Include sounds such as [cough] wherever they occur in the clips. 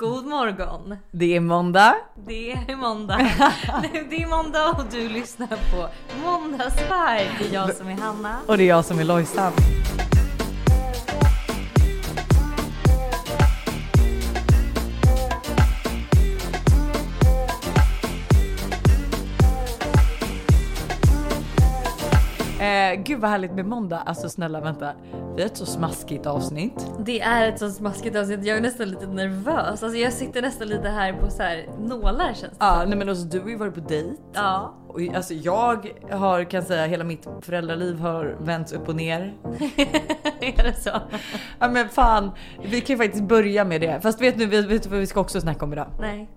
God morgon! Det är måndag. Det är måndag. Det är måndag och du lyssnar på Måndagsvibe. Det är jag som är Hanna. Och det är jag som är Lojsan. Eh, gud vad härligt med måndag. Alltså snälla vänta. Vi har ett så smaskigt avsnitt. Det är ett så smaskigt avsnitt. Jag är nästan lite nervös. Alltså jag sitter nästan lite här på så här nålar känns det Ja, som. nej men alltså du har ju varit på dejt. Ja. Och alltså jag har kan säga hela mitt föräldraliv har vänts upp och ner. [laughs] är det så? Ja men fan, vi kan ju faktiskt börja med det. Fast vet nu, vet du vad vi ska också snacka om idag? Nej.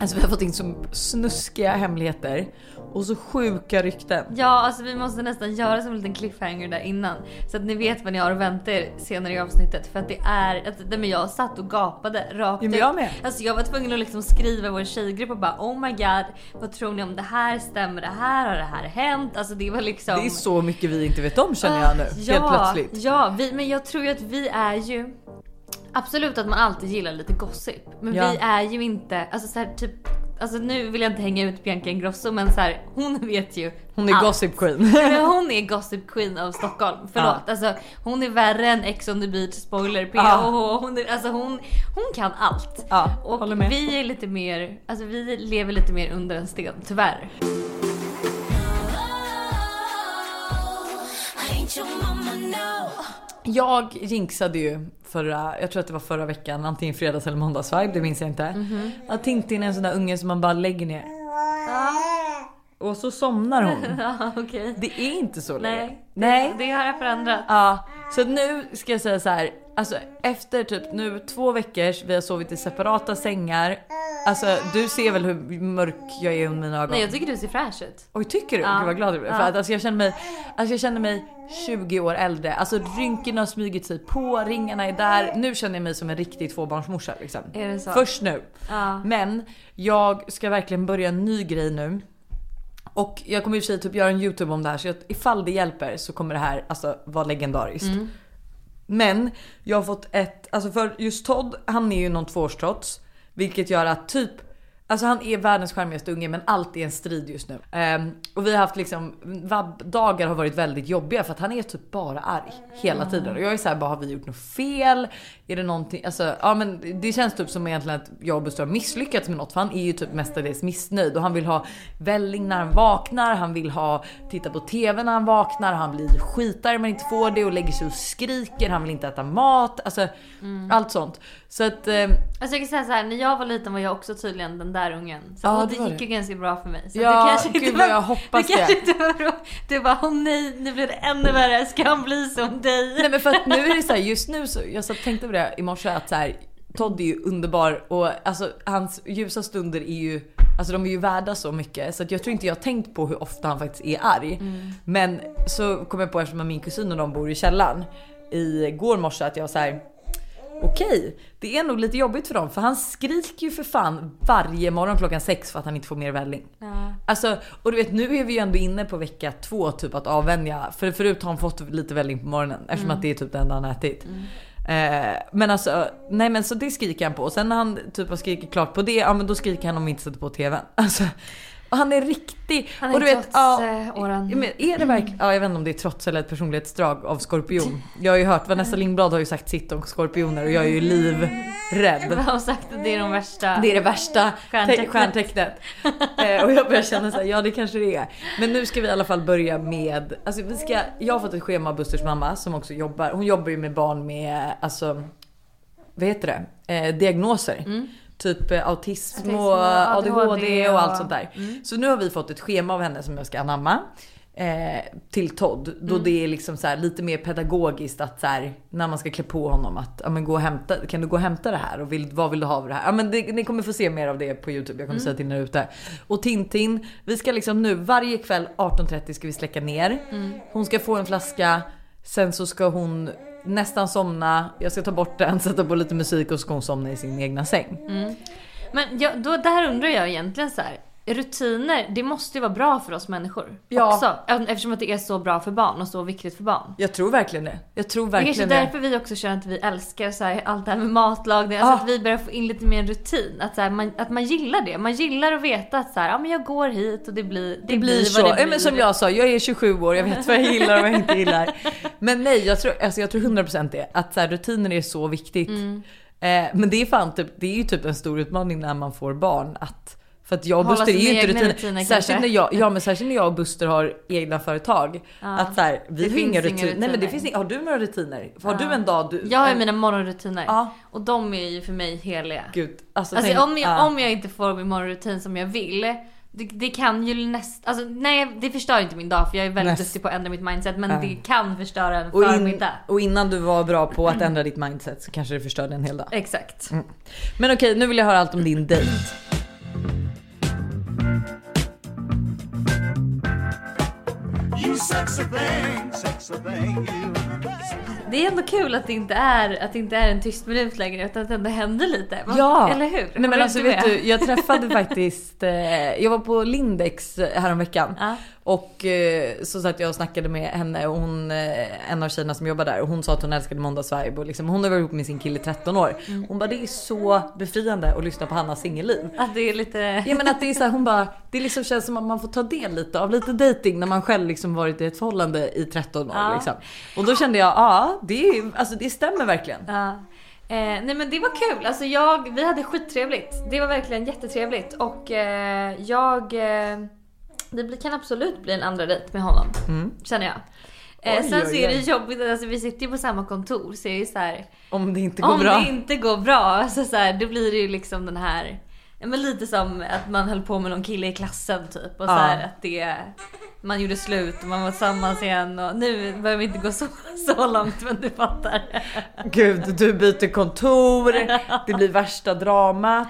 Alltså vi har fått in så snuskiga hemligheter och så sjuka rykten. Ja, alltså vi måste nästan göra som en liten cliffhanger där innan. Så att ni vet vad ni har att vänta er senare i avsnittet. För att det är, att, nej, men jag satt och gapade rakt Ja, men jag med. Alltså jag var tvungen att liksom skriva i vår tjejgrupp och bara oh my god, vad tror ni om det här? Stämmer det här? Har det här hänt? Alltså det var liksom. Det är så mycket vi inte vet om känner jag nu. ja, Helt plötsligt. Ja, vi, men jag tror ju att vi är ju Absolut att man alltid gillar lite gossip. Men Ja. vi är ju inte, alltså så här, typ Alltså nu vill jag inte hänga ut Bianca Ingrosso men så här, hon vet ju Hon är allt. gossip queen. [laughs] Hon är gossip queen av Stockholm. Förlåt. Alltså, hon är värre än Ex on the beach spoiler PH. Ja. Hon, är, alltså, hon, hon kan allt. Ja, och vi är lite mer, alltså vi lever lite mer under en sten, tyvärr. Jag jinxade ju förra, jag tror att det var förra veckan, antingen fredags eller måndagsvibe, det minns jag inte. Mhm. Att Tintin är en sån där unge som man bara lägger ner. Och så somnar hon. [laughs] Ja, okej. Det är inte så längre. Nej, Nej. det har jag förändrat. Ja, så nu ska jag säga så här. Alltså efter typ nu två veckor, vi har sovit i separata sängar. Alltså du ser väl hur mörk jag är under mina ögon? Nej jag tycker du ser fräsch ut. Oj tycker du? Ja. Gud vad glad jag blev. Ja. För att alltså, jag känner mig, alltså, jag känner mig 20 år äldre. Alltså rynkorna har smugit sig på, ringarna är där. Nu känner jag mig som en riktig tvåbarnsmorsa liksom. Är det så? Först nu. Ja. Men jag ska verkligen börja en ny grej nu. Och jag kommer i och för sig typ göra en YouTube om det här så ifall det hjälper så kommer det här alltså vara legendariskt. Mm. Men jag har fått ett, alltså för just Todd, han är ju någon tvåårstrots. Vilket gör att typ, alltså han är världens charmigaste unge men allt är en strid just nu. Ehm, och vi har haft liksom, vabbdagar har varit väldigt jobbiga för att han är typ bara arg hela tiden. Och jag är såhär, bara har vi gjort något fel? Är det någonting, alltså ja men det känns typ som egentligen att jag och Buster har misslyckats med något för han är ju typ mestadels missnöjd och han vill ha välling när han vaknar, han vill ha titta på TV när han vaknar, han blir skitare men inte får det och lägger sig och skriker, han vill inte äta mat, alltså allt sånt. Så att ehm, Alltså jag kan säga så här, när jag var liten var jag också tydligen den där ungen. Så, Ja, det det gick ju ganska bra för mig. Så Ja, det kanske inte gud var, vad jag hoppas det. kanske inte var Du bara, åh nej, nu blir det ännu värre. Ska han bli som dig? Nej men för att nu är det så här, just nu så, jag och tänkte på det i morse att så här, Todd är ju underbar och alltså hans ljusa stunder är ju, alltså de är ju värda så mycket så att jag tror inte jag har tänkt på hur ofta han faktiskt är arg. Men så kom jag på eftersom min kusin och de bor i källaren igår morse att jag var så här. Okej, det är nog lite jobbigt för dem för han skriker ju för fan varje morgon klockan sex för att han inte får mer välling. Ja. Alltså, och du vet nu är vi ju ändå inne på vecka två typ att avvänja. För förut har han fått lite välling på morgonen eftersom att det är typ det enda han ätit. Eh, men alltså, nej men så det skriker han på. Och sen när han typ har skrikit klart på det, ja men då skriker han om vi inte sätter på tvn. [laughs] Alltså, och han är riktig. Han är och du vet, trots ja, eh, åren. Men är det verkligen, ja jag vet inte om det är trots eller ett personlighetsdrag av skorpion. Jag har ju hört, Vanessa Lindblad har ju sagt sitt om skorpioner och jag är ju livrädd. Jag har sagt att det är de värsta. Det är det värsta Stjärntecknet. stjärntecknet. eh, och jag börjar känna såhär, ja det kanske det är. Men nu ska vi i alla fall börja med, alltså vi ska, jag har fått ett schema av Busters mamma som också jobbar, hon jobbar ju med barn med, alltså, vad heter det, eh, diagnoser. Typ eh, autism, Autism och ADHD, ADHD och allt sånt där. Så nu har vi fått ett schema av henne som jag ska anamma. Eh, till Todd. Då det är liksom så här, lite mer pedagogiskt att så här, när man ska klä på honom att ja, men gå och hämta, kan du gå och hämta det här och vill, vad vill du ha av det här? Ja, men det, ni kommer få se mer av det på Youtube. Jag kommer säga till när ute. Och Tintin, vi ska liksom nu varje kväll 18.30 ska vi släcka ner. Hon ska få en flaska. Sen så ska hon nästan somna. Jag ska ta bort den, [laughs] sätta på lite musik och så ska hon somna i sin egna säng. Mm. Men jag, då, där undrar jag egentligen så här rutiner, det måste ju vara bra för oss människor Ja. också. Eftersom att det är så bra för barn och så viktigt för barn. Jag tror verkligen det. Jag tror Det är kanske verkligen det. därför vi också känner att vi älskar så här, allt det här med matlagning. Ah. Alltså att vi börjar få in lite mer rutin. Att, så här, man, att man gillar det. Man gillar att veta att så här, ja, men jag går hit och det blir, det Det blir så. vad Ja, det men blir. som jag sa, jag är 27 år, jag vet vad jag gillar och vad jag inte gillar. Men nej, jag tror, alltså jag tror 100% det. Att så här, rutiner är så viktigt. Mm. Eh, men det är fan typ, det är ju typ en stor utmaning när man får barn. Att, för att jag och Buster är ju inte rutiner. rutiner Särskilt när, jag, ja, men särskilt när jag och Buster har egna företag. Ja. Att så här, vi Det har inga inga rutiner. Nej men det rutiner. finns inga, har du några rutiner? Har Ja. du en dag du... Jag har ju en- mina morgonrutiner. Ja. Och de är ju för mig heliga. Gud. Alltså, Alltså tänk- om, jag, ja. om jag inte får min morgonrutin som jag vill. Det, det kan ju nästan, alltså nej det förstör inte min dag för jag är väldigt Näst- duktig på att ändra mitt mindset men det kan förstöra en och, in, förmiddag. och innan du var bra på att ändra ditt mindset så kanske det förstörde en hel dag. Exakt. Men okej, nu vill jag höra allt om din dejt. Det är ändå kul att det inte är, att det inte är en tyst minut längre utan att det ändå händer lite. Va? Ja. Eller hur? Nej men alltså vet du, jag träffade [laughs] faktiskt, eh, jag var på Lindex eh, häromveckan. Ja. Och eh, så satt jag och snackade med henne och hon, eh, en av tjejerna som jobbar där och hon sa att hon älskade måndagsvibe och liksom, hon har varit ihop med sin kille i 13 år. Mm. Hon bara det är så befriande att lyssna på Hannas singelliv. Att det är lite... Ja men att det är så här, hon bara, det liksom känns som att man får ta del lite av lite dating när man själv liksom varit i ett förhållande i 13 år Ja. liksom. Och då kände jag, ja det, är, alltså, det stämmer verkligen. Ja. Eh, nej men det var kul, alltså jag, vi hade skittrevligt. Det var verkligen jättetrevligt och eh, jag... Eh, det kan absolut bli en andra dejt med honom. Känner jag. Eh, Oj, sen oj, så är det jobbigt, alltså vi sitter ju på samma kontor så är det så här. Om det inte går Om bra. det inte går bra, alltså så här, då blir det ju liksom den här... Ja, men lite som att man höll på med någon kille i klassen typ. Och så här, att det... Man gjorde slut och man var tillsammans igen och nu behöver vi inte gå så, så långt men du fattar. Gud, du byter kontor, [laughs] det blir värsta dramat.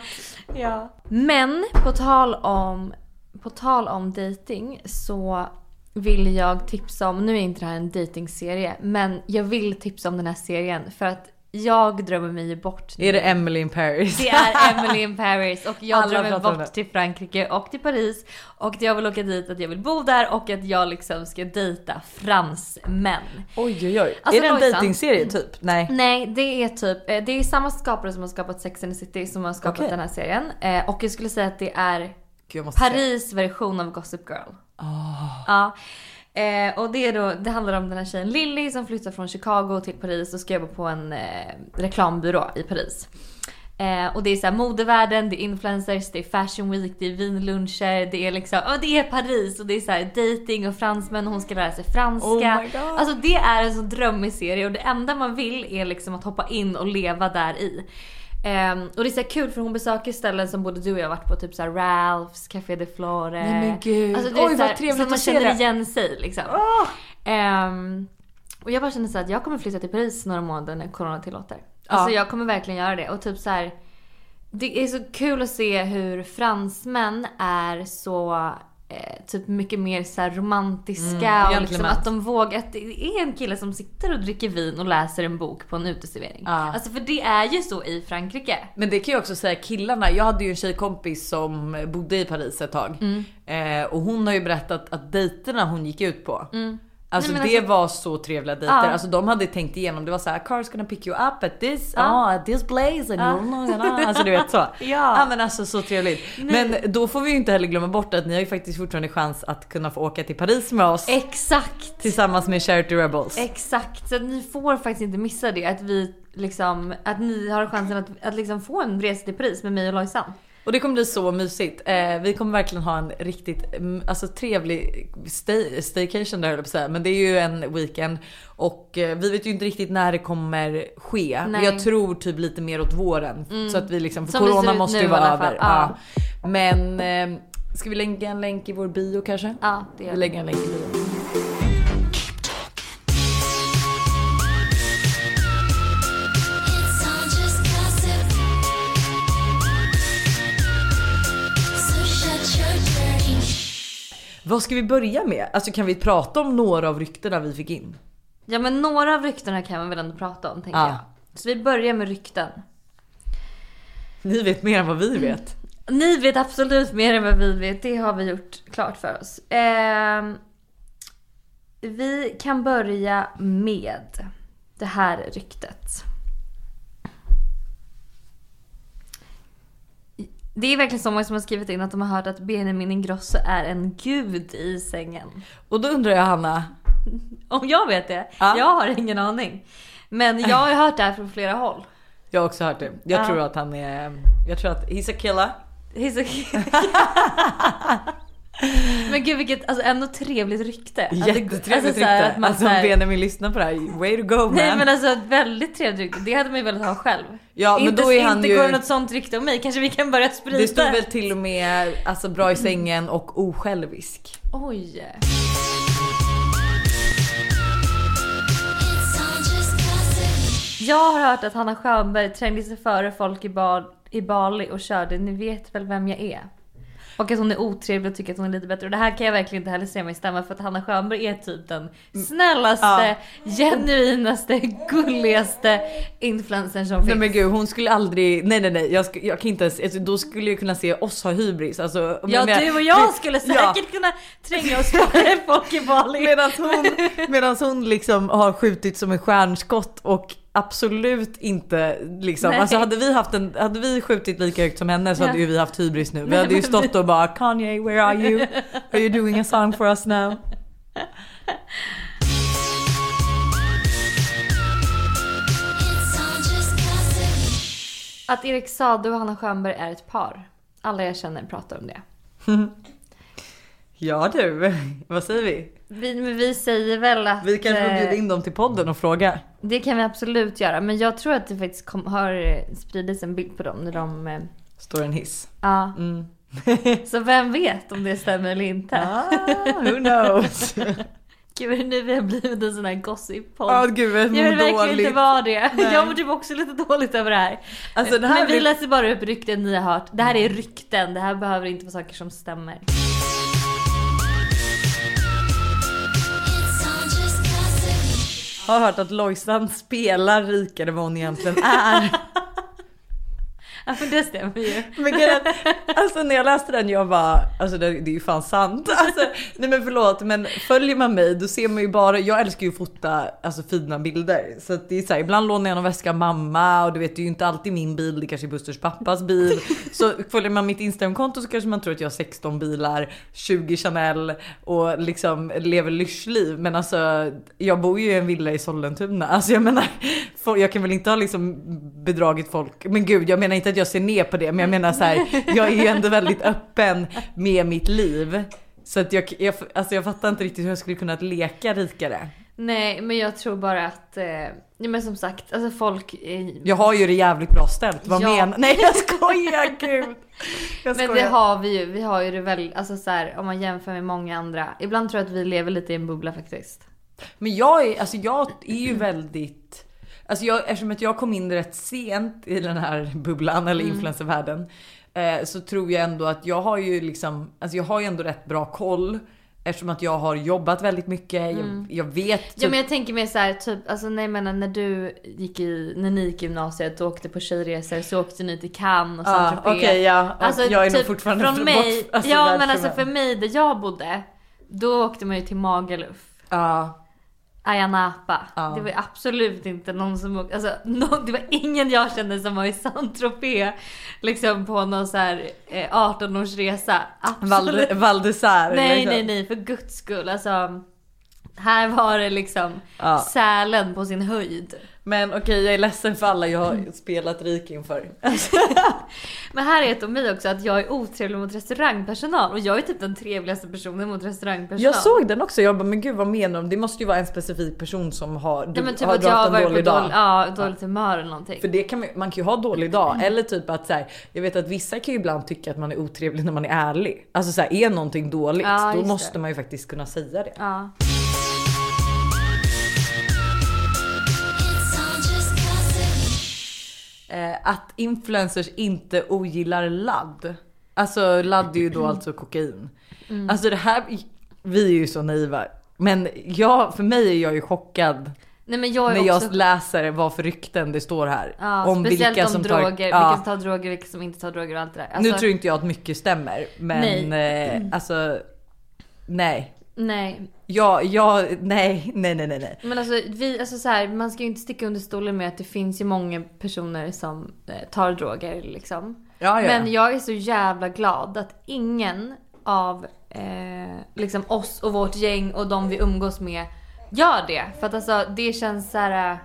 Ja. Men på tal om, på tal om dating så vill jag tipsa om, nu är inte det här en datingserie, men jag vill tipsa om den här serien för att jag drömmer mig bort. Är det Emily in Paris? Det är Emily in [laughs] Paris och jag Alla drömmer bort till Frankrike och till Paris och jag vill åka dit att jag vill bo där och att jag liksom ska dejta fransmän. Oj oj oj. Alltså, är det en Lojsan. datingserie typ? Nej. Nej, det är typ, eh, det är samma skapare som har skapat Sex and the City som har skapat Okej. den här serien. Eh, Och jag skulle säga att det är Gud, måste se. Paris version av Gossip Girl. Ah. Ja. Eh, och det, är då, det handlar om den här tjejen Lily som flyttar från Chicago till Paris och ska jobba på en eh, reklambyrå i Paris. Eh, och det är så här modevärlden, det är influencers, det är fashion week, det är vinluncher, det är liksom, ja det är Paris och det är så här dating och fransmän och hon ska lära sig franska. Oh my God. Alltså det är en så drömmig serie och det enda man vill är liksom att hoppa in och leva där i. Ehm, och det är så kul för hon besöker ställen som både du och jag har varit på, typ så Ralphs, Café de Flore. Nej, men gud. Alltså det Oj, så här, vad trevligt så att man att se känner det. igen sig liksom. Ah. Ehm, och jag bara känner så att jag kommer flytta till Paris några månader när corona tillåter. Alltså Ja. jag kommer verkligen göra det och typ så här. Det är så kul att se hur fransmän är så eh, typ mycket mer så romantiska Mm, och liksom att de vågar. Att det är en kille som sitter och dricker vin och läser en bok på en uteservering. Ja. Alltså för det är ju så i Frankrike. Men det kan jag också säga killarna. Jag hade ju en tjejkompis som bodde i Paris ett tag. Mm. Eh, och hon har ju berättat att dejterna hon gick ut på. Alltså. Nej, men det alltså- var så trevliga dejter. Ja. Alltså de hade tänkt igenom. Det var så här, Car's gonna pick you up at this, Ja. ah, this place. And Ja. Alltså du vet så. [laughs] Ja. men alltså så trevligt. Men då får vi ju inte heller glömma bort att ni har ju faktiskt fortfarande chans att kunna få åka till Paris med oss. Exakt! Tillsammans med Charity Rebels. Exakt, så att ni får faktiskt inte missa det. Att vi liksom, att ni har chansen att, att liksom få en resa till Paris med mig och Lojsan. Och det kommer bli så mysigt. Eh, vi kommer verkligen ha en riktigt mm, alltså, trevlig stay, staycation där jag på säga. Men det är ju en weekend. Och eh, vi vet ju inte riktigt när det kommer ske. Nej. Jag tror typ lite mer åt våren. Så att vi liksom, för Som corona måste ju vara över. Ja. Men eh, ska vi lägga en länk i vår bio kanske? Ja, det gör vi. lägger en länk i bio. Vad ska vi börja med? Alltså kan vi prata om några av ryktena vi fick in? Ja men några av ryktena kan man väl ändå prata om tänker Ja. jag. Så vi börjar med rykten. Ni vet mer än vad vi vet. Ni vet absolut mer än vad vi vet, det har vi gjort klart för oss. Ehm, vi kan börja med det här ryktet. Det är verkligen så många som har skrivit in att de har hört att Benjamin Ingrosso är en gud i sängen. Och då undrar jag Hanna, [laughs] Om jag vet det? Ja. Jag har ingen aning. Men jag har hört det här från flera håll. jag har också hört det. Jag Ja. tror att han är, jag tror att he's a killer. He's a [laughs] [laughs] Men gud vilket, alltså ändå trevligt rykte. Jättetrevligt alltså, här rykte. att man Alltså så här- Benjamin lyssnar på det här, way to go man. Nej men alltså väldigt trevligt rykte, det hade man ju velat ha själv. Ja, men inte, då är han inte ju- går något sånt rykte om mig, kanske vi kan börja sprida. det stod väl till och med alltså bra i sängen och osjälvisk. Oj. Jag har hört att Hanna Schönberg trängde sig före folk i, Bal, i Bali och körde Ni vet väl vem jag är? Och att hon är otrevlig och tycker att hon är lite bättre. Och det här kan jag verkligen inte heller se mig stämma för att Hanna Schönberg är typ den snällaste, genuinaste, gulligaste influencern som Nej finns. men gud hon skulle aldrig, nej nej nej jag, sk- jag kan inte ens, alltså, då skulle jag kunna se oss ha hybris. Alltså, Ja men- du och jag skulle ja. säkert kunna tränga oss före folk i Bali. [laughs] Medan hon, medans hon liksom har skjutit som en stjärnskott och absolut inte liksom, Nej. alltså hade vi haft en, hade vi skjutit lika högt som henne så Ja. hade ju vi haft hybris nu. Vi Nej, hade ju stått och bara Kanye where are you? Are you doing a song for us now? Att Erik Saade och Hanna Schönberg är ett par. Alla jag känner pratar om det. [laughs] Ja du, vad säger vi? Vi, vi säger väl att... Vi kanske får eh, bjuda in dem till podden och fråga. Det kan vi absolut göra. Men jag tror att det faktiskt kom, har eh, spridits en bild på dem när de... eh, Står en hiss. Ja. Mm. [laughs] Så vem vet om det stämmer eller inte. Ah, who knows? [laughs] Gud nu vi har blivit en sån här gossip-podd. Gud jag jag vill verkligen dåligt. inte vara det. Nej. Jag mår typ också lite dåligt över det här. Alltså, det här Men vi läser bara upp rykten ni har hört. Det här är rykten. Det här behöver inte vara saker som stämmer. Har hört att Lojsan spelar rikare än vad hon egentligen är. [laughs] Ja men det stämmer ju. Men att, alltså när jag läste den jag bara, alltså det, det är ju fan sant. [laughs] Alltså, nej men förlåt men följer man mig då ser man ju bara, jag älskar ju att fota alltså, fina bilder. Så att det är så här, ibland lånar jag någon väska mamma och du vet det är ju inte alltid min bil, det kanske är Busters pappas bil. Så följer man mitt Instagramkonto så kanske man tror att jag har 16 bilar, 20 Chanel och liksom lever lyxliv. Men alltså jag bor ju i en villa i Sollentuna. Alltså jag menar, [laughs] jag kan väl inte ha liksom bedragit folk. Men gud jag menar inte att jag ser ner på det men jag menar så här, jag är ju ändå väldigt öppen med mitt liv. Så att jag, jag, alltså jag fattar inte riktigt hur jag skulle kunna leka rikare. Nej men jag tror bara att... Eh, men som sagt, alltså folk... Eh, Jag har ju det jävligt bra ställt. Vad Ja. menar Nej jag skojar gud. Jag Men skojar. det har vi ju. Vi har ju det väl, alltså så här, om man jämför med många andra. Ibland tror jag att vi lever lite i en bubbla faktiskt. Men jag är, alltså jag är ju väldigt, alltså jag, eftersom att jag kom in rätt sent i den här bubblan eller influencervärlden. Eh, så tror jag ändå att jag har ju liksom, alltså jag har ju ändå rätt bra koll. Eftersom att jag har jobbat väldigt mycket, jag, jag vet typ, Ja men jag tänker mer så här, typ, alltså nej men när du gick i, när ni gick i gymnasiet och åkte på tjejresor så åkte ni till Cannes och ah, Saint-Tropez. okej ja, Alltså jag är nog typ fortfarande från bort- mig, alltså, ja men alltså för mig. där jag bodde, då åkte man ju till Magaluf. Ja, Ayia Napa. Ja. Det var absolut inte någon som åkte, alltså nå- det var ingen jag kände som var i Saint-Tropez liksom på någon så här eh, 18-årsresa. Absolut. Val d'Isère, nej liksom. nej nej för guds skull alltså. Här var det liksom Ja. Sälen på sin höjd. Men okej jag är ledsen för alla jag har spelat rik inför. [laughs] Men här är ett om mig också att jag är otrevlig mot restaurangpersonal och jag är typ den trevligaste personen mot restaurangpersonal. Jag såg den också, jag bara men gud vad menar de? Det måste ju vara en specifik person som har, du Ja men typ har att jag har varit på dålig dålig, dag. ja, dåligt humör eller någonting. För det kan man, man kan ju ha dålig dag eller typ att så här, jag vet att vissa kan ju ibland tycka att man är otrevlig när man är ärlig. Alltså så här, är någonting dåligt Ja, då måste det. man ju faktiskt kunna säga det. Ja. Eh, att influencers inte ogillar ladd. Alltså ladd är ju då alltså kokain. Mm. Alltså det här, vi är ju så naiva. Men jag, för mig är jag ju chockad Nej men jag är när också... jag läser vad för rykten det står här. Ja, om speciellt vilka om som droger, tar... vilka Ja. som tar droger, vilka som inte tar droger och allt det där. nu Alltså, tror inte jag att mycket stämmer, men eh, alltså nej. Nej, Ja, ja, nej, nej, nej, nej, men alltså, vi, alltså så här, man ska ju inte sticka under stolen med att det finns ju många personer som eh, tar droger liksom. Ja, ja. Men jag är så jävla glad att ingen av eh, liksom oss och vårt gäng och de vi umgås med gör det. För att alltså det känns så här. eh,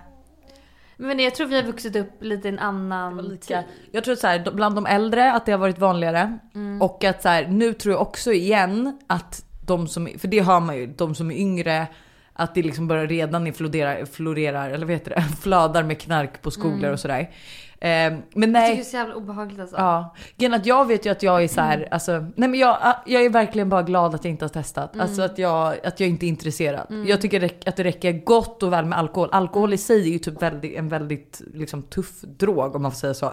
Men jag tror vi har vuxit upp lite i en annan Lika. Jag tror så här, bland de äldre att det har varit vanligare. Mm. Och att så här, nu tror jag också igen att de som, för det hör man ju, de som är yngre, att det liksom börjar redan florerar, florerar eller vad heter det, [laughs] flödar med knark på skolor och sådär. Eh, men Jag tycker det är nej. så jävla obehagligt alltså. Ja, är att jag vet ju att jag är så här, alltså, nej men jag, jag är verkligen bara glad att jag inte har testat. Alltså att jag, att jag inte är intresserad. Jag tycker att det räcker gott och väl med alkohol. Alkohol i sig är ju typ väldigt, en väldigt liksom, tuff drog om man får säga så.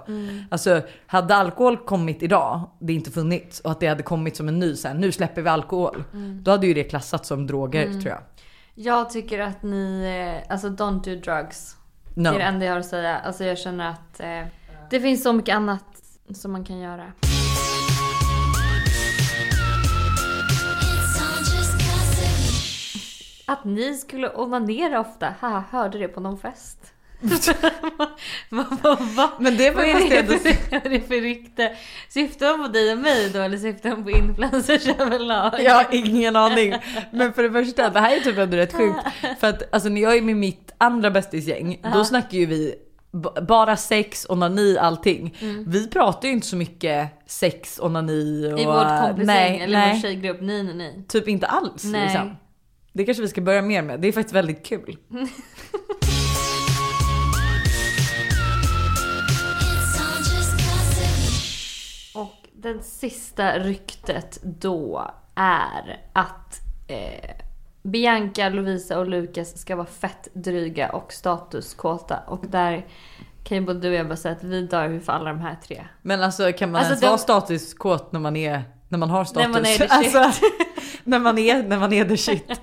Alltså hade alkohol kommit idag, det inte funnits och att det hade kommit som en ny så här, nu släpper vi alkohol. Då hade ju det klassats som droger tror jag. Jag tycker att ni, eh, alltså don't do drugs. No. Det är det enda jag har att säga. Alltså jag känner att eh, det finns så mycket annat som man kan göra. Att ni skulle onanera ofta. Haha, hörde det på någon fest vad, [laughs] vad, Men det var vad, är det för, vad är det för rykte? Syftar hon på dig och mig då eller syftar hon på influencers överlag? Jag har ingen aning. Men för det första, det här är typ ändå rätt sjukt. [laughs] För att alltså när jag är med mitt andra bästisgäng, då snackar ju vi bara sex, onani, allting. Vi pratar ju inte så mycket sex, onani och... I vårt kompisgäng eller nej, vår tjejgrupp. Nej nej nej. Typ inte alls Nej. liksom. Det kanske vi ska börja mer med. Det är faktiskt väldigt kul. [laughs] det sista ryktet då är att eh, Bianca, Lovisa och Lukas ska vara fett dryga och statuskåta. Och där kan ju både du och jag bara säga att vi dör för alla de här tre. Men alltså kan man Alltså, ens de- vara statuskåt när man är när man har status? När man är the shit. Alltså, [laughs] när man är när man är the shit. [laughs]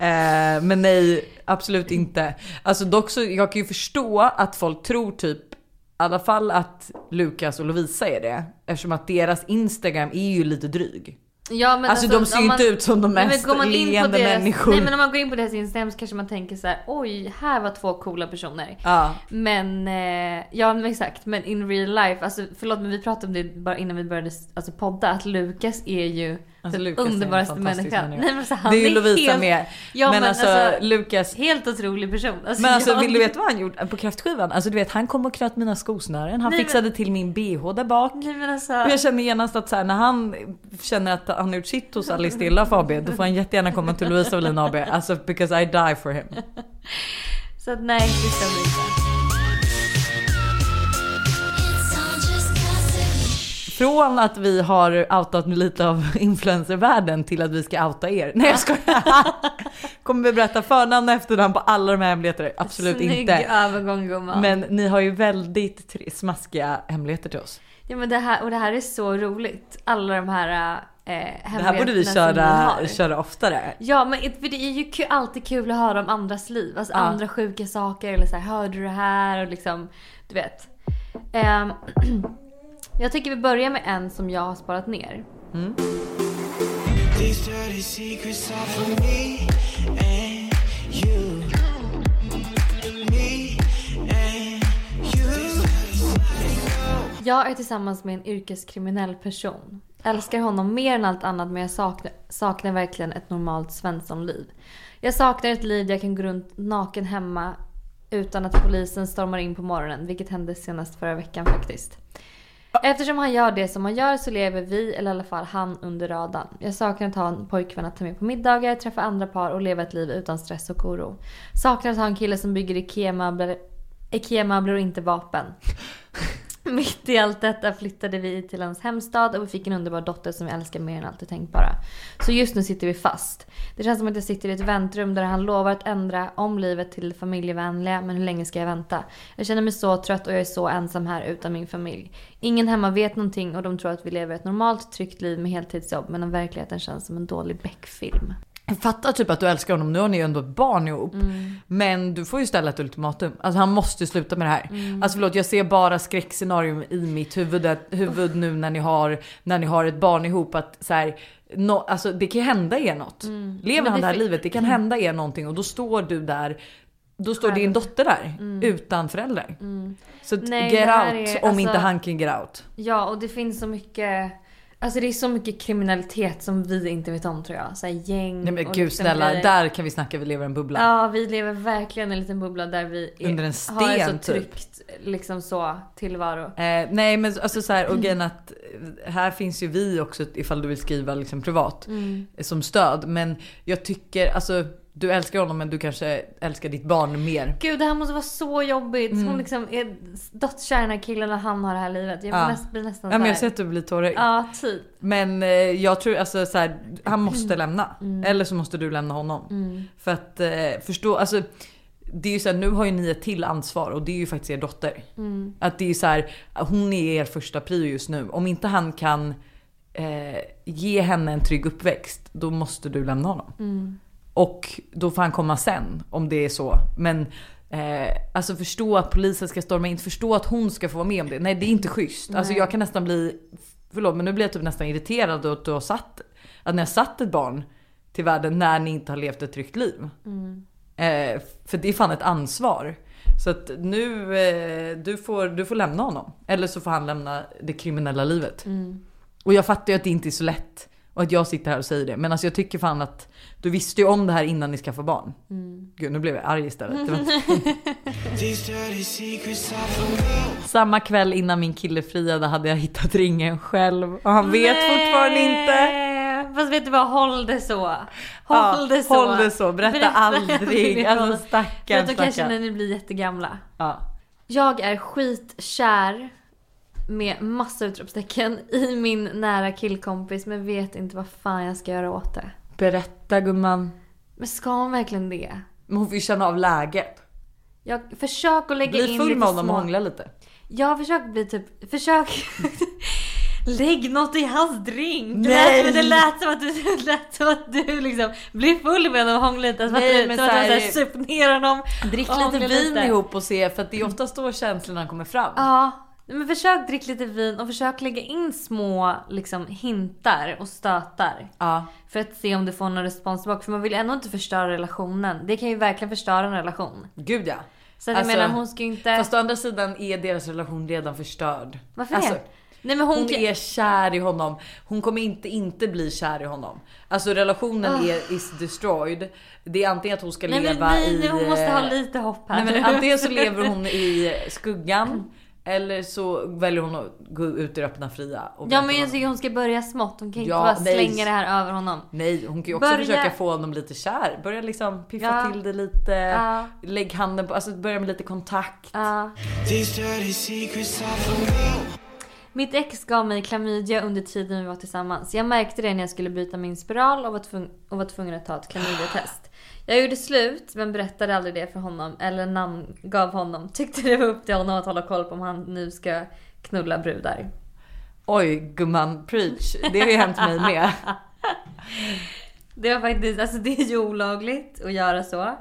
Eh, men nej, absolut inte. Alltså dock så jag kan ju förstå att folk tror typ alla fall att Lukas och Lovisa är det. Eftersom att deras Instagram är ju lite dryg. Ja, men Alltså, de ser ju inte ut som de men mest går man in på leende deras, människor. Nej men om man går in på deras Instagram så kanske man tänker så här: oj, här var två coola personer. Ja. Men, eh, ja men exakt. Men in real life, alltså förlåt men vi pratade om det bara innan vi började alltså, podda, att Lukas är ju Alltså, Lukas underbaraste människan. människa. Nej, men så han Det är ju Lovisa helt, med. Ja, men, men alltså, alltså- Lukas Helt otrolig person. Alltså, Men alltså jag- vill du veta vad han gjorde på kräftskivan? Alltså du vet han kom och knöt mina skosnören, han Nej, men- fixade till min bh där bak. Nej men alltså. Och jag känner genast att så här, när han känner att han har gjort sitt hos Alice Stilla AB, då får han jättegärna komma till Lovisa Wallin AB. Alltså because I die for him. [laughs] Så att nej, det stämmer Från att vi har outat lite av influencervärlden till att vi ska outa er. Nej jag skojar. [laughs] Kommer vi berätta förnamn och efternamn på alla de här hemligheterna? Absolut Snygg inte. övergång gumman. Men ni har ju väldigt smaskiga hemligheter till oss. Ja men det här, och det här är så roligt. Alla de här eh, Det här borde vi hemligheterna köra, köra oftare. Ja men för det är ju kul, alltid kul att höra om andras liv. Alltså Ja. andra sjuka saker eller så här, hörde du det här? Och liksom, du vet. Ehm, [clears throat] jag tycker vi börjar med en som jag har sparat ner. You. Jag är tillsammans med en yrkeskriminell person. Älskar honom mer än allt annat men jag saknar, saknar verkligen ett normalt svenssonliv. Jag saknar ett liv där jag kan gå runt naken hemma utan att polisen stormar in på morgonen, vilket hände senast förra veckan faktiskt. Eftersom han gör det som han gör så lever vi, eller i alla fall han, under radarn. Jag saknar att ha en pojkvän att ta med på middagar, träffa andra par och leva ett liv utan stress och oro. Saknar att ha en kille som bygger IKEA-möbler IKEA-möbler och inte vapen. [laughs] Mitt i allt detta flyttade vi till hans hemstad och vi fick en underbar dotter som vi älskar mer än allt det tänkbara. Så just nu sitter vi fast. Det känns som att jag sitter i ett väntrum där han lovar att ändra om livet till det familjevänliga, men hur länge ska jag vänta? Jag känner mig så trött och jag är så ensam här utan min familj. Ingen hemma vet någonting och de tror att vi lever ett normalt tryggt liv med heltidsjobb, men verkligheten känns som en dålig Beck-film. Jag fattar typ att du älskar honom, nu har ni ju ändå ett barn ihop. Men du får ju ställa ett ultimatum. Alltså han måste sluta med det här. Alltså förlåt jag ser bara skräckscenarium i mitt huvud, huvud nu när ni, har, när ni har ett barn ihop. Att så här, no, alltså det kan hända er något. Lever Men han det här livet, det kan hända er någonting och då står du där då står din dotter där utan föräldrar. Så att Nej, get out är- om alltså- inte han kan get out. Ja, och det finns så mycket... Alltså det är så mycket kriminalitet som vi inte vet om tror jag. Så gäng Nej men och gud liksom snälla, grejer. där kan vi snacka vi lever i en bubbla. Ja, vi lever verkligen i en liten bubbla där vi är, Under en har en sten, så typ. tryggt liksom så tillvaro. Eh, nej men alltså så här, och grejen att eh, här finns ju vi också ifall du vill skriva liksom privat Mm. eh, som stöd. Men jag tycker alltså du älskar honom men du kanske älskar ditt barn mer. Gud det här måste vara så jobbigt. Mm. Hon liksom är dödskär i den här killen och han har det här livet. Jag Ja. blir nästan Ja men jag ser att du blir tårögd. Ja, typ. Men eh, jag tror alltså så här, han [clears throat] måste lämna. Mm. Eller så måste du lämna honom. För att eh, förstå, alltså det är ju så här, nu har ju ni ett till ansvar och det är ju faktiskt er dotter. Mm. Att det är så här, hon är er första prio just nu. Om inte han kan eh, ge henne en trygg uppväxt, då måste du lämna honom. Mm. Och då får han komma sen om det är så. Men eh, alltså förstå att polisen ska storma in, inte förstå att hon ska få vara med om det. Nej det är inte schysst. Alltså jag kan nästan bli, förlåt men nu blir jag typ nästan irriterad att du har satt, att ni har satt ett barn till världen när ni inte har levt ett tryggt liv. Eh, för det är fan ett ansvar. Så att nu, eh, du, får, du får lämna honom. Eller så får han lämna det kriminella livet. Och jag fattar ju att det inte är så lätt. Och att jag sitter här och säger det. Men alltså jag tycker fan att du visste ju om det här innan ni skaffade barn. Gud nu blev jag arg istället. [laughs] Samma kväll innan min kille friade hade jag hittat ringen själv. Och han vet fortfarande inte. Fast vet du vad, håll det så. Håll Ja, det så. håll det så. Berätta [laughs] aldrig. Alltså, stackarn, att då kanske stackarn. när ni blir jättegamla. Ja. Jag är skitkär med massa utropstecken i min nära killkompis men vet inte vad fan jag ska göra åt det. Berätta gumman. Men ska hon verkligen det? Men hon får ju känna av läget. Jag försök att lägga Bli in full lite med honom och hångla lite. Jag har försökt bli typ, försök [laughs] Lägg något i hans drink! Det Nej. lät, det lät som att du, [laughs] det lät som att du liksom blir full med honom och hånglar lite. Som att Nej, du men som att så du här- såhär sup ner honom. Drick lite vin lite. ihop och se för att det är oftast då känslorna kommer fram. Ja, men försök dricka lite vin och försök lägga in små liksom hintar och stötar. Ja. För att se om du får någon respons tillbaka. För man vill ändå inte förstöra relationen. Det kan ju verkligen förstöra en relation. Gud ja. Så att jag Alltså, menar hon ska ju inte... Fast å andra sidan är deras relation redan förstörd. Varför Alltså, det? Nej men hon, Hon kan... är kär i honom. Hon kommer inte inte bli kär i honom. Alltså relationen är is destroyed. Det är antingen att hon ska. Nej leva nej, i... nu, hon måste ha lite hopp här. Nej, men antingen så [laughs] lever hon i skuggan. Eller så väljer hon att gå ut i det öppna fria. Ja men jag tycker hon ska börja smått. Hon kan inte Ja, bara nej. slänga det här över honom. Nej, hon kan ju också Börja- försöka få honom lite kär. Börja liksom piffa Ja. till det lite. Ja. Lägg handen på, alltså börja med lite kontakt. Ja. Mitt ex gav mig klamydia under tiden vi var tillsammans. Jag märkte det när jag skulle byta min spiral och var, tvung- och var tvungen att ta ett klamydiatest. Jag gjorde slut men berättade aldrig det för honom eller namngav honom. [laughs] Tyckte det var upp till honom att hålla koll på om han nu ska knulla brudar. Oj gumman, preach. Det har ju hänt mig med. [laughs] Det var faktiskt, alltså det är ju olagligt att göra så.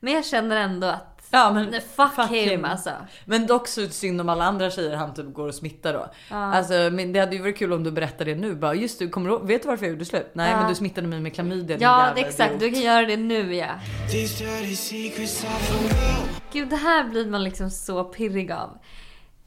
Men jag känner ändå att Ja, men nej, fuck, him, alltså. Men dock så synd om alla andra tjejer han typ går och smittar då. Alltså men det hade ju varit kul om du berättade det nu. Bara just du, kommer du vet du varför jag gjorde slut? Nej Ja. men du smittade mig med klamydia Ja exakt, idiot. du kan göra det nu ja. Gud det här blir man liksom så pirrig av.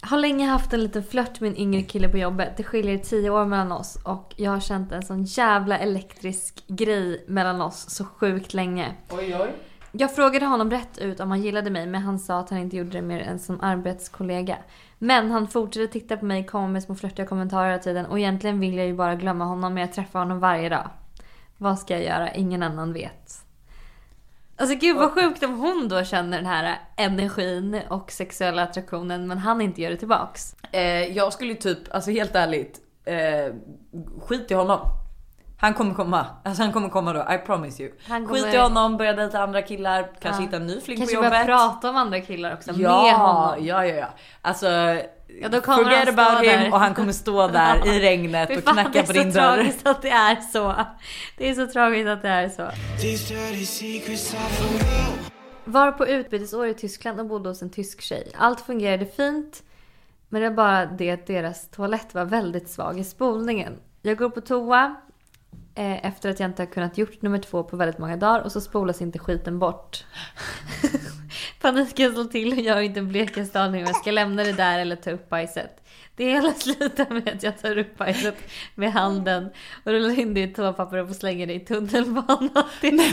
Har länge haft en liten flört med en yngre kille på jobbet. Det skiljer 10 år mellan oss och jag har känt en sån jävla elektrisk grej mellan oss så sjukt länge. Oj oj. Jag frågade honom rätt ut om han gillade mig men han sa att han inte gjorde det mer än som arbetskollega. Men han fortsatte titta på mig, komma med små flörtiga kommentarer hela tiden och egentligen vill jag ju bara glömma honom men jag träffar honom varje dag. Vad ska jag göra? Ingen annan vet. Alltså gud vad sjukt om hon då känner den här energin och sexuella attraktionen men han inte gör det tillbaks. Eh, jag skulle typ, alltså helt ärligt, eh, skit i honom. Han kommer komma. Alltså han kommer komma då, I promise you. Han kommer- Skit i honom, börja dejta andra killar, kanske Ja. hitta en ny fling Kanske på börja jobbet. prata om andra killar också ja, med honom. Ja, ja, ja. Alltså Ja, då kommer forget han stå about him där. och han kommer stå där [laughs] i regnet och knacka på din Det är så dörr. tragiskt att det är så. Det är så tragiskt att det är så. Var på utbytesår i Tyskland och bodde hos en tysk tjej. Allt fungerade fint. Men det var bara det att deras toalett var väldigt svag i spolningen. Jag går på toa eh, efter att jag inte har kunnat gjort nummer två på väldigt många dagar och så spolas inte skiten bort. [laughs] Paniken slår till och jag har inte en blekaste aning om jag ska lämna det där eller ta upp bajset. Det hela slutar med att jag tar upp bajset med handen och rullar in det i toapapper och slänger det i tunnelbanan [laughs] till [laughs]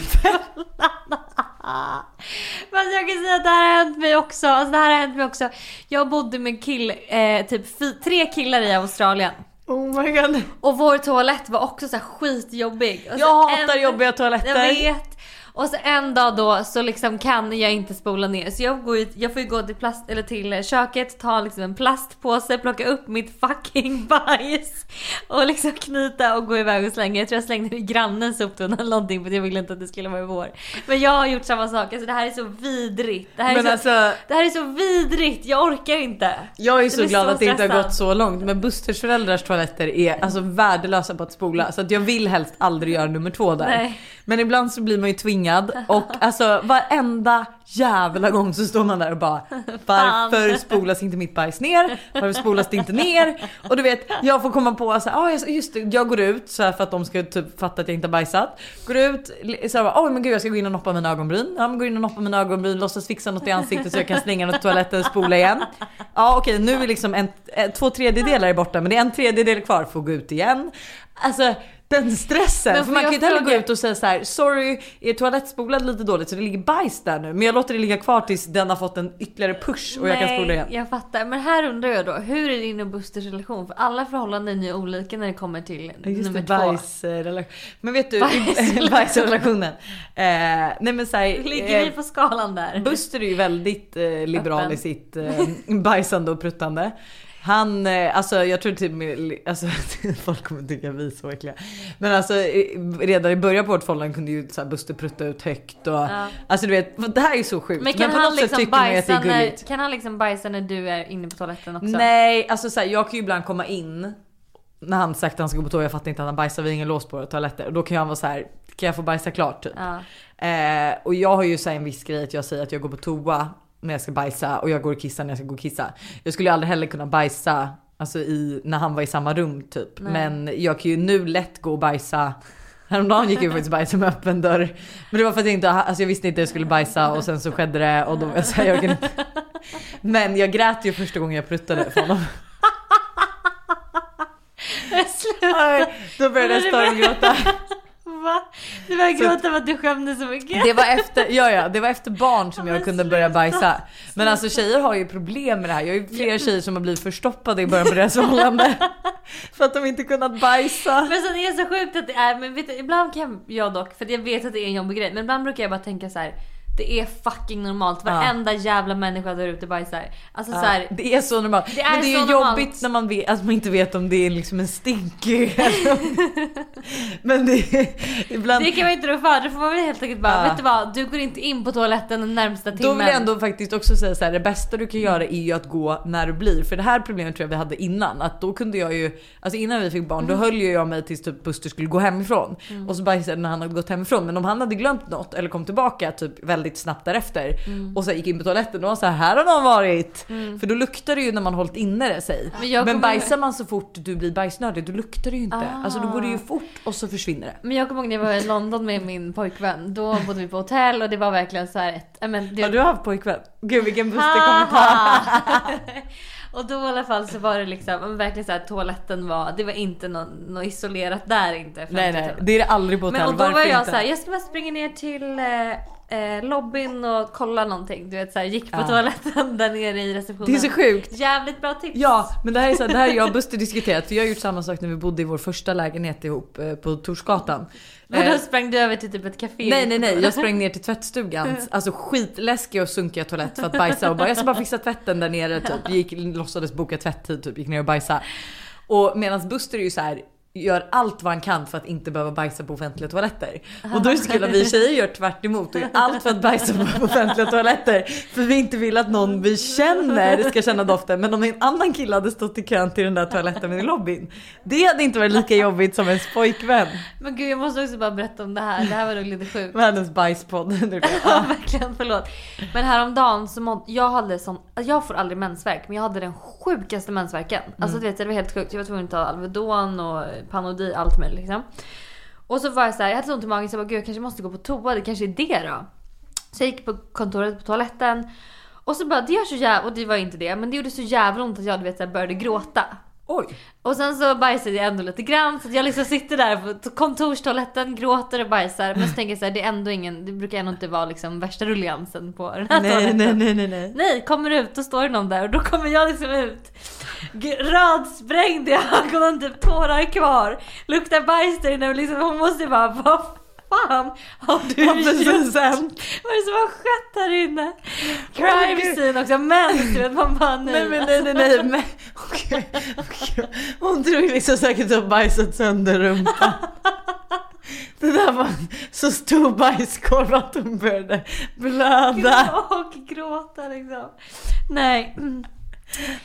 Fast jag kan säga att det här har hänt mig också. Alltså det här har hänt mig också. Jag bodde med kill, eh, typ tre killar i Australien. Oh my god. Och vår toalett var också så här skitjobbig. Och så Jag hatar en- jobbiga toaletter. Jag vet. Och så en dag då så liksom kan jag inte spola ner. Så jag, går ut, jag får ju gå till, plast, eller till köket, ta liksom en plastpåse, plocka upp mitt fucking [laughs] bajs. Och liksom knyta och gå iväg och slänga. Jag tror jag slängde det i grannens soptunna eller någonting för jag ville inte att det skulle vara i vår. Men jag har gjort samma sak. Alltså det här är så vidrigt. Det här är, Men så, alltså, det här är så vidrigt. Jag orkar inte. jag är Jag så blir glad så att det inte har gått så långt. Men Busters föräldrars toaletter är alltså värdelösa på att spola. Så att jag vill helst aldrig göra nummer två där. Nej. Men ibland så blir man ju tvingad. Och [laughs] alltså varenda jävla gång så står man där och bara Varför spolas inte mitt bajs ner? Varför spolas det inte ner? Och du vet jag får komma på så här, ah, just det, jag går ut så här för att de ska typ fatta att jag inte har bajsat. Går ut så här, oj men gud jag ska gå in och noppa mina ögonbryn. Ja men går in och noppa mina ögonbryn, låtsas fixa något i ansiktet så jag kan slänga något i toaletten och spola igen. Ja okej nu är liksom en, eh, två tredjedelar är borta men det är en tredjedel kvar, får gå ut igen. Alltså den stressen. Men För man kan ju inte heller gå ut och säga så här: sorry er toalett spolade lite dåligt så det ligger bajs där nu. Men jag låter det ligga kvar tills den har fått en ytterligare push och jag kan spola igen. jag fattar. Men här undrar jag då, hur är din och Busters relation? För alla förhållanden är ju olika när det kommer till Just nummer det, två. bajsrelation. Men vet du, Bajsrelation. [laughs] bajsrelationen. Eh, nej men såhär, [laughs] Ligger vi på skalan där? Buster är ju väldigt eh, liberal Öppen. i sitt eh, bajsande och pruttande. Han, eh, alltså jag tror typ alltså [laughs] folk kommer tycka vi är så äckliga. Men alltså redan i början på vårt förhållande kunde ju så här Buster prutta ut högt och Ja. alltså du vet, det här är så sjukt. Men kan på han liksom bajsa är när, kan han liksom bajsa när du är inne på toaletten också? Nej, alltså så här, jag kan ju ibland komma in när han sagt att han ska gå på toa, jag fattar inte att han bajsar, vi har ingen lås på våra toaletter. Och då kan jag vara så här, kan jag få bajsa klart typ? Ja. Eh, och jag har ju så en viss grej att jag säger att jag går på toa när jag ska bajsa och jag går och kissar när jag ska gå och kissa. Jag skulle ju aldrig heller kunna bajsa alltså i, när han var i samma rum typ. Nej. Men jag kan ju nu lätt gå och bajsa Häromdagen gick jag faktiskt bajsa med öppen dörr. Men det var för att jag inte, alltså jag visste inte att jag skulle bajsa och sen så skedde det och då var jag så här, jag kan inte. Men jag grät ju första gången jag pruttade för honom. [laughs] Sluta! Då började jag stormgråta. Va? Du började gråta för att du skämdes så mycket. Det var efter, ja, ja, det var efter barn som jag kunde börja bajsa. Men alltså tjejer har ju problem med det här. Jag har ju flera tjejer som har blivit förstoppade i början på deras förhållande. [laughs] För att de inte kunnat bajsa. Men så det är så sjukt att det är, men vet du, ibland kan jag dock, för jag vet att det är en jobbig grej, men ibland brukar jag bara tänka så här. Det är fucking normalt, varenda jävla människa där ute bajsar. Alltså så här, Det är så normalt. Det är men det är ju normalt. jobbigt när man, vet, att man inte vet om det är liksom en om- [laughs] Men det är ibland... Det kan man inte rå för, då får man väl helt enkelt bara, Ja. vet du vad? Du går inte in på toaletten den närmsta timmen. Då vill jag ändå faktiskt också säga så här, det bästa du kan göra är ju att gå när du blir. För det här problemet tror jag vi hade innan. Att då kunde jag ju, alltså innan vi fick barn, Mm. då höll ju jag mig tills typ Buster skulle gå hemifrån. Och så bajsade när han hade gått hemifrån. Men om han hade glömt något eller kom tillbaka typ väldigt snabbt därefter Mm. och så gick in på toaletten och var så här, här har någon varit. För då luktar det ju när man hållit inne det sig. Men Men, bajsar man så fort du blir bajsnödig, då luktar det ju inte. Ah. Alltså då går det ju fort och så försvinner det. Men jag kommer ihåg när jag var i London med min pojkvän. Då bodde vi på hotell och det var verkligen så här ett... ja, Men, det, Har du haft pojkvän? Gud vilken Buster-kommentar. [laughs] och då i alla fall så var det liksom verkligen så här toaletten var, det var inte något nå isolerat där inte. Nej nej, det är det aldrig på hotell. Men och då var Varför jag inte? så här, jag ska bara springa ner till eh, eh, lobbyn och kolla någonting. Du vet så här, gick på Ja. toaletten där nere i receptionen. Det är så sjukt. Jävligt bra tips. Ja, men det här är så här, det här jag och [laughs] Buster diskuterat. För jag har gjort samma sak när vi bodde i vår första lägenhet ihop eh, på Torsgatan. Men Eh, då sprang du över till typ ett café. Nej nej nej, jag sprang ner till tvättstugan. Alltså skitläskiga och sunkiga toalett för att bajsa och bara jag ska bara fixa tvätten där nere typ. Gick, låtsades boka tvätttid typ, gick ner och bajsa. Och medan Buster är ju så här. Gör allt vad han kan för att inte behöva bajsa på offentliga toaletter. Och då är det så kul att vi [laughs] tjejer gör tvärt emot och gör allt för att bajsa på offentliga toaletter. För vi inte vill att någon vi känner ska känna doften. Men om en annan kille hade stått i kön till den där toaletten i lobbyn. Det hade inte varit lika jobbigt som ens pojkvän. Men gud jag måste också bara berätta om det här. Det här var nog lite sjukt. Världens bajspodd. [laughs] Ja verkligen, förlåt. Men häromdagen så mådde, jag hade sån, jag får aldrig mensvärk men jag hade den sjukaste mensvärken. Alltså du vet det var helt sjukt. Jag var tvungen att ta Alvedon och Panodil, allt möjligt liksom. Och så var jag så här, jag hade så ont i magen så jag bara gud jag kanske måste gå på toa, det kanske är det då. Så jag gick på kontoret på toaletten och så bara det gör så jävla, och det var inte det, men det gjorde så jävla ont att jag du vet, så här, började gråta. Oj. Och sen så bajsade jag ändå lite grann så jag liksom sitter där på kontorstoaletten, gråter och bajsar. Men så tänker jag så här, det är ändå ingen, det brukar ändå inte vara liksom värsta rulliansen på den här Nej, toaletten. nej, nej, nej, nej. Nej, kommer ut och står det någon där och då kommer jag liksom ut. Rödsprängd i ögonen, typ tårar kvar. Luktar bajs där inne och liksom, hon måste ju bara, vad fan har du Ja, gjort? Vad är det som har skett här inne? Crime scene också, men du vet man bara nej. Nej men nej nej nej men okej, okej. Hon ju liksom säkert har bajsat sönder rumpan. [laughs] Det där var en så stor bajskorv att hon började blöda. Och gråta liksom. Nej.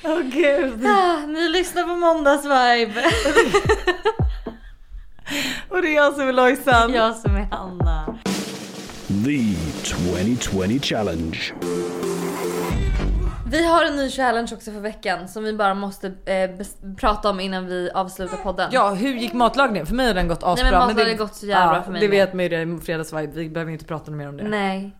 Åh gud. Ah, ni lyssnar på måndagsvibe. [laughs] Och det är jag som är Lojsan. Jag som är Hanna. The 2020 Challenge. Vi har en ny challenge också för veckan som vi bara måste eh, prata om innan vi avslutar podden. Ja hur gick matlagningen? För mig har den gått asbra. Nej, men matlagningen det- har gått så jävla bra för mig Det med. vet man ju det i fredagsvibe. Vi behöver inte prata mer om det. Nej.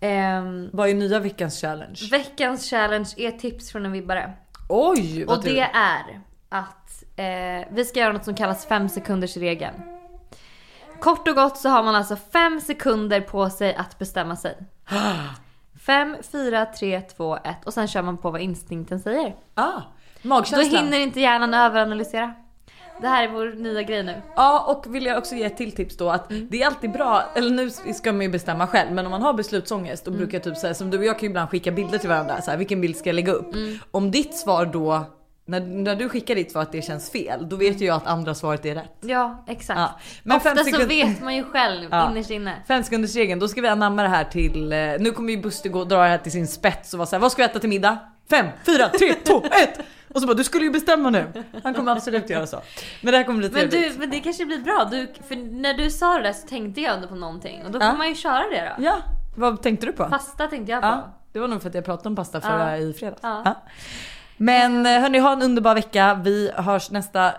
Ehm, Vad är nya veckans challenge? veckans challenge är tips från en vibbare. Oj vad Och det är att eh, vi ska göra något som kallas 5 sekunders regeln. Kort och gott så har man alltså 5 sekunder på sig att bestämma sig. 5, 4, 3, 2, 1 och sen kör man på vad instinkten säger. Ah, Då magkänslan. hinner inte hjärnan överanalysera. Det här är vår nya grej nu. Ja och vill jag också ge ett till tips då att Mm. det är alltid bra, eller nu ska man ju bestämma själv men om man har beslutsångest då Mm. brukar typ säga som du och jag kan ju ibland skicka bilder till varandra så här, vilken bild ska jag lägga upp? Mm. Om ditt svar då, när, när du skickar ditt svar att det känns fel då vet ju jag att andra svaret är rätt. Ja, exakt. Ja. Men Ofta så sekund- vet man ju själv Ja. innerst inne. Fem sekunders regeln, då ska vi anamma det här till, eh, nu kommer ju Buster gå och dra det här till sin spets och vara såhär, vad ska vi äta till middag? Fem, fyra, tre, två, ett! Och så bara, du skulle ju bestämma nu. Han kommer absolut göra så. Men det här kommer bli Men, trevligt. du, men det kanske blir bra. Du, för när du sa det där så tänkte jag ändå på någonting. Och då får Ja. man ju köra det då. Ja, vad tänkte du på? Pasta tänkte jag på. Ja, det var nog för att jag pratade om pasta förra i fredags. Men eh, hörni, ha en underbar vecka. Vi hörs nästa, eh,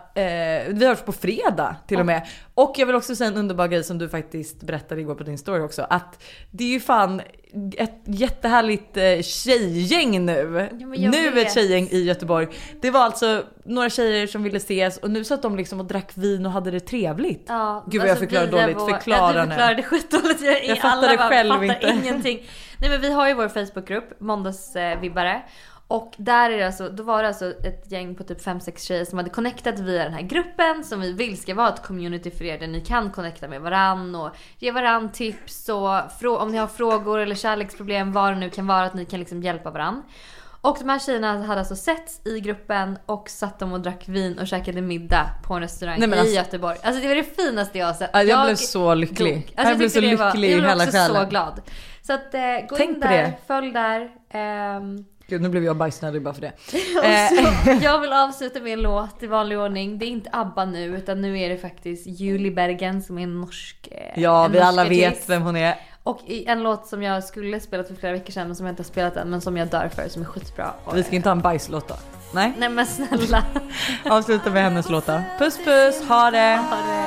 vi hörs på fredag till och med. Och jag vill också säga en underbar grej som du faktiskt berättade igår på din story också. Att det är ju fan ett jättehärligt eh, tjejgäng nu. Ja, nu vet. ett tjejgäng i Göteborg. Det var alltså några tjejer som ville ses och nu satt de liksom och drack vin och hade det trevligt. Ja, Gud vad jag alltså förklarar dåligt. vår- Förklara ja, du förklarade skitdåligt. Jag, Jag alla fattade bara själv fattar inte. ingenting. Nej men vi har ju vår Facebookgrupp, Måndagsvibbare. Och där är alltså, då var det alltså ett gäng på typ 5-6 tjejer som hade connectat via den här gruppen som vi vill ska vara ett community för er där ni kan connecta med varann och ge varann tips och om ni har frågor eller kärleksproblem vad det nu kan vara att ni kan liksom hjälpa varann. Och de här tjejerna hade alltså setts i gruppen och satt de och drack vin och käkade middag på en restaurang Nej, men i alltså- Göteborg. Alltså det var det finaste jag har sett. Ja, jag blev så lycklig. dog. Jag blev tyckte så det var- lycklig i Jag blev hela också själen. så glad. Så att eh, gå Tänk in där, det. följ där. Ehm, Gud nu blev jag bajsnödig bara för det. [laughs] och Eh, så, [laughs] jag vill avsluta med en låt i vanlig ordning. Det är inte ABBA nu utan nu är det faktiskt Julie Bergen som är en norsk eh, Ja en vi norsk alla vet artist. vem hon är. Och en låt som jag skulle spelat för flera veckor sedan men som jag inte har spelat än men som jag dör för som är skitbra. Vi ska inte ha en bajslåt då. Nej, Nej men snälla. [laughs] avsluta med hennes låt då. Puss puss, ha det! Ha det.